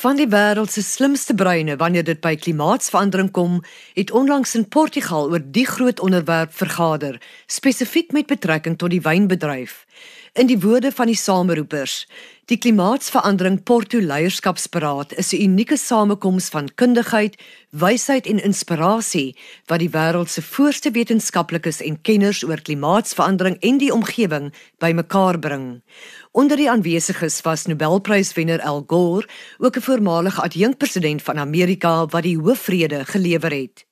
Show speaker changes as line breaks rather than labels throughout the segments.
Van die wêreld se slimste breine wanneer dit by klimaatsverandering kom, het onlangs in Portugal oor die groot onderwerp vergader, spesifiek met betrekking tot die wynbedryf. In die woorde van die sameroepers, die klimaatsverandering Porto Leierskapsberaad is 'n unieke samekoms van kundigheid, wysheid en inspirasie wat die wêreld se voorste wetenskaplikes en kenners oor klimaatsverandering en die omgewing bymekaar bring. Onder die aanwesiges was Nobelpryswenner Al Gore, ook 'n voormalige adjunkpresident van Amerika wat die hoofvrede gelewer het.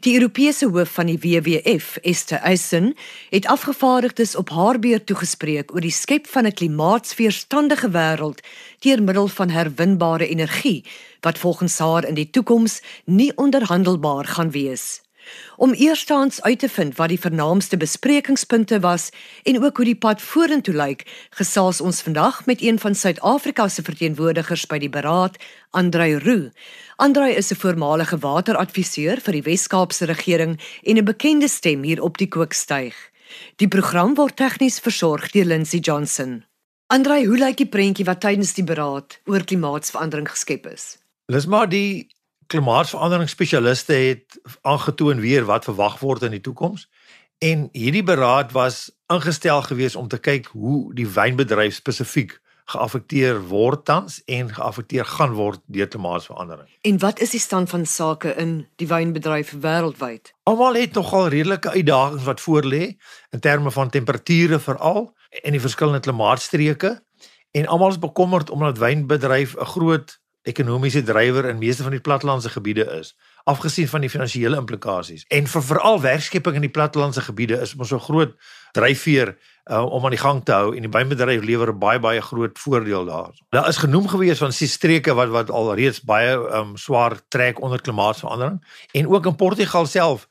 Die Europese hoof van die WWF, Esther Eisen, het afgevaardigdes op haar beurt toegespreek oor die skep van 'n klimaatsweerstandige wêreld deur middel van herwinbare energie wat volgens haar in die toekoms nie onderhandelbaar gaan wees. Om eerstens uit te vind wat die vernaamste besprekingspunte was en ook hoe die pad vorentoe lyk, gesels ons vandag met een van Suid-Afrika se verteenwoordigers by die beraad, Andrei Roo. Andrei is 'n voormalige wateradviseur vir die Wes-Kaapse regering en 'n bekende stem hier op die kookstuig. Die program word tegnies versorg deur Lindsey Johnson. Andrei, hoe lyk die prentjie wat tydens die beraad oor klimaatsverandering geskep is?
Dis maar die klimaatsveranderingsspesialiste het aangetoon weer wat verwag word in die toekoms. En hierdie beraad was ingestel gewees om te kyk hoe die wynbedryf spesifiek geaffekteer word tans en geaffekteer gaan word deur klimaatsverandering.
En wat is die stand van sake in die wynbedryf wêreldwyd?
Almal het nogal redelike uitdagings wat voorlê in terme van temperature veral en die verskillende klimaatstreke en almal is bekommerd omdat wynbedryf 'n groot ekonomiese drywer in meeste van die plattelandse gebiede is, afgesien van die finansiële implikasies. En vir veral werkskepping in die plattelandse gebiede is mos so groot dryfveer uh, om aan die gang te hou en die wynbedryf lewer baie baie groot voordeel daar. Daar is genoem gewees van ses streke wat wat al reeds baie um, swaar trek onder klimaatsverandering en ook in Portugal self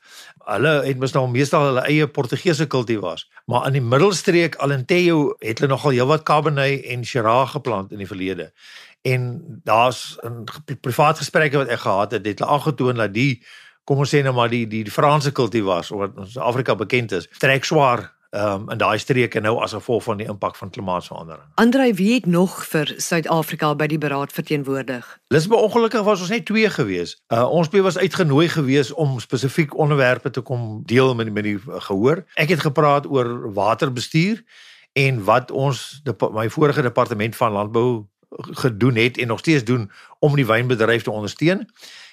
Hulle het mos nou meestal hulle eie Portugese kultivars, maar in die middelstreek Alentejo het hulle nogal heelwat Cabernet en Shiraz geplant in die verlede en daar's 'n privaat gesprekke wat ek gehad het, het hulle aangetoon dat die kom ons sê nou maar die die, die Franse kultivars wat ons Afrika bekend is, trek swaar um, in daai streke nou as gevolg van die impak van klimaatsverandering.
Andrei, wie het nog vir Suid-Afrika by die beraad verteenwoordig?
Lisbeth ongelukkig was ons net twee gewees. Uh, ons twee was uitgenooi gewees om spesifiek onderwerpe te kom deel met met die gehoor. Ek het gepraat oor waterbestuur en wat ons my vorige departement van landbou gedoen het en nog steeds doen om die wynbedryf te ondersteun.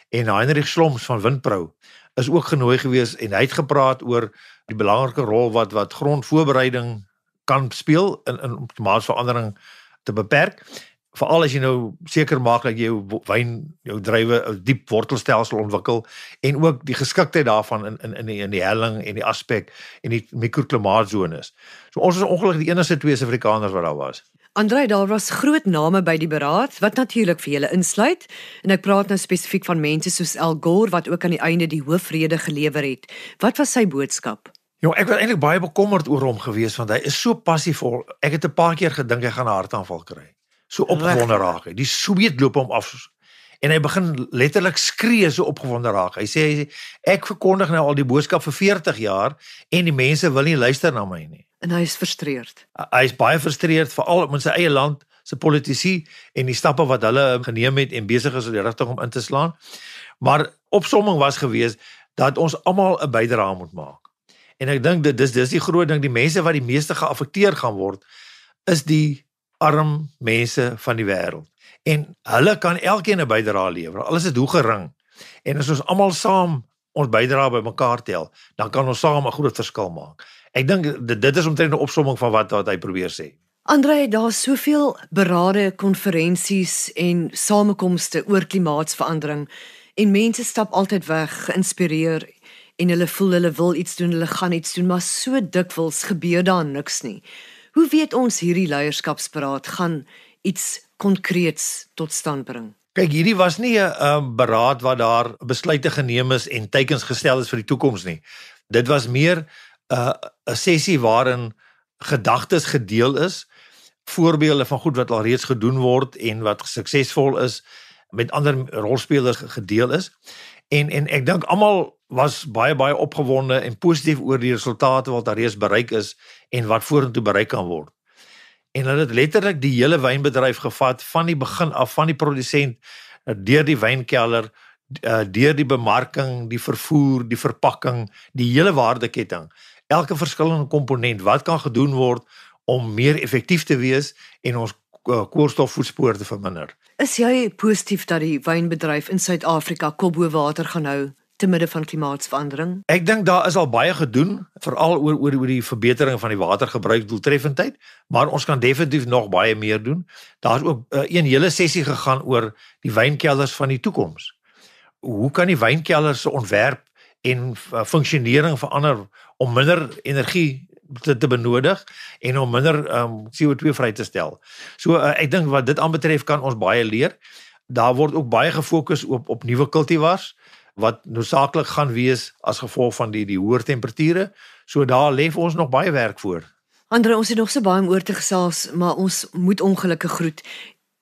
En Heinrich Sloms van Windpro is ook genooi gewees en hy het gepraat oor die belangrike rol wat wat grondvoorbereiding kan speel in in om klimaatsverandering te beperk. Veral as jy nou seker maak dat jou wyn, jou druiwe 'n diep wortelstelsel ontwikkel en ook die geskiktheid daarvan in in in die in die helling en die aspek en die mikroklimaatsones. So ons is ongelukkig die enigste twee Suid-Afrikaners wat daar was.
Andrei, daar was groot name by die beraad wat natuurlik vir julle insluit en ek praat nou spesifiek van mense soos Al Gore wat ook aan die einde die hoofrede gelewer het. Wat was sy boodskap?
Ja, ek was eintlik baie bekommerd oor hom gewees want hy is so passievol. Ek het 'n paar keer gedink hy gaan 'n hartaanval kry. So opgewonde raak hy. Die sweet loop hom af en hy begin letterlik skree so opgewonde raak. Hy sê ek verkondig nou al die boodskap vir 40 jaar en die mense wil nie luister na my nie
en hy is frustreerd.
Hy is baie frustreerd veral met sy eie land se politici en die stappe wat hulle geneem het en besig is om die rigting om in te slaan. Maar opsomming was gewees dat ons almal 'n bydrae moet maak. En ek dink dit dis dis die groot ding die mense wat die meeste geaffekteer gaan word is die arm mense van die wêreld. En hulle kan elkeen 'n bydrae lewer. Alles is hoe gering. En as ons almal saam ons bydrae bymekaar tel, dan kan ons saam 'n groot verskil maak. Ek dink dit, is omtrent 'n opsomming van wat wat hy probeer sê.
Andre, daar's soveel berade, konferensies en samekomste oor klimaatsverandering en mense stap altyd weg geïnspireer en hulle voel hulle wil iets doen, hulle gaan iets doen, maar so dikwels gebeur daar niks nie. Hoe weet ons hierdie leierskapsberaad gaan iets konkreets tot stand bring?
Kyk, hierdie was nie 'n um, beraad waar daar besluite geneem is en teikens gestel is vir die toekoms nie. Dit was meer 'n 'n sessie waarin gedagtes gedeel is, voorbeelde van goed wat al reeds gedoen word en wat suksesvol is met ander rolspelers gedeel is. En en ek dink almal was baie baie opgewonde en positief oor die resultate wat daar reeds bereik is en wat vorentoe bereik kan word. en hulle het letterlik die hele wynbedryf gevat van die begin af van die produsent eh, deur die wynkelder uh, deur die bemarking, die vervoer, die verpakking, die hele waardeketting. Elke verskillende komponent wat kan gedoen word om meer effektief te wees en ons uh, koolstofvoetspoor te verminder.
Is jy positief dat die wynbedryf in Suid-Afrika kop bo water gaan hou te midde van klimaatsverandering?
Ek dink daar is al baie gedoen, veral oor oor oor die verbetering van die watergebruik doeltreffendheid, maar ons kan definitief nog baie meer doen. Daar's ook uh, een hele sessie gegaan oor die wynkelders van die toekoms. Hoe kan die wynkelders se ontwerp en uh, funksionering verander om minder energie te, te benodig en om minder um, CO2 vry te stel. So uh, ek dink wat dit aanbetref kan ons baie leer. Daar word ook baie gefokus op op nuwe kultivars wat noodsaaklik gaan wees as gevolg van die die hoër temperature. So daar lê vir ons nog baie werk voor.
Andre, ons het nog so baie om oor te gesels, maar ons moet ongelukkig groet.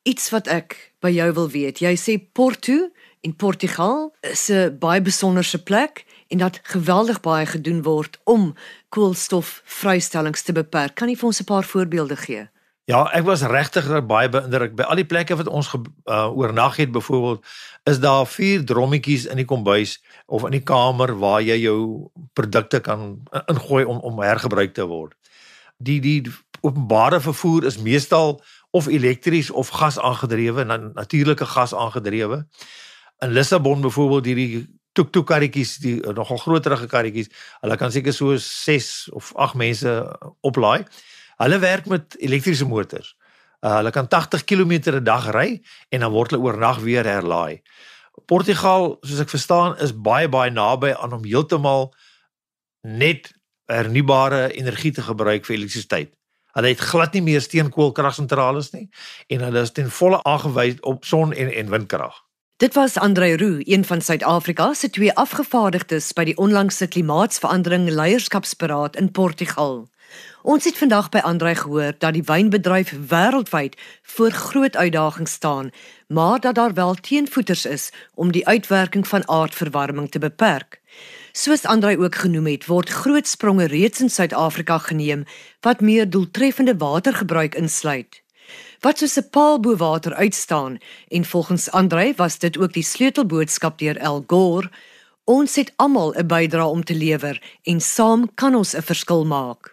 Iets wat ek by jou wil weet. Jy sê Porto in Portugal is 'n baie besonderse plek en dat geweldig baie gedoen word om koolstofvrystellings te beperk. Kan jy vir ons 'n paar voorbeelde gee?
Ja, ek was regtig baie beïndruk by al die plekke wat ons uh, oornag het byvoorbeeld is daar vier drommetjies in die kombuis of in die kamer waar jy jou produkte kan ingooi om om hergebruik te word. Die die openbare vervoer is meestal of elektries of gas aangedrewe, na, natuurlike gas aangedrewe. In Lissabon byvoorbeeld hierdie tuk-tuk karretjies, die nogal groterige karretjies, hulle kan seker so 6 of 8 mense oplaai. Hulle werk met elektriese motors. Uh, hulle kan 80 km 'n dag ry en dan word hulle oornag weer herlaai. Portugal, soos ek verstaan, is baie baie naby aan om heeltemal net hernubare energie te gebruik vir elektrisiteit. Hulle het glad nie meer steenkoolkragsentrales nie en hulle is ten volle aangewys op son en en windkrag.
Dit was Andre Roo, een van Suid-Afrika se twee afgevaardigdes by die onlangse klimaatsverandering leierskapsberaad in Portugal. Ons het vandag by Andre gehoor dat die wynbedryf wêreldwyd voor groot uitdagings staan, maar dat daar wel teenvoeters is om die uitwerking van aardverwarming te beperk. Soos Andre ook genoem het, word groot spronge reeds in Suid-Afrika geneem wat meer doeltreffende watergebruik insluit. Wat soos 'n paal bo water uitstaan en volgens Andre was dit ook die sleutelboodskap deur El Gore, ons het almal 'n bydrae om te lewer en saam kan ons 'n verskil maak.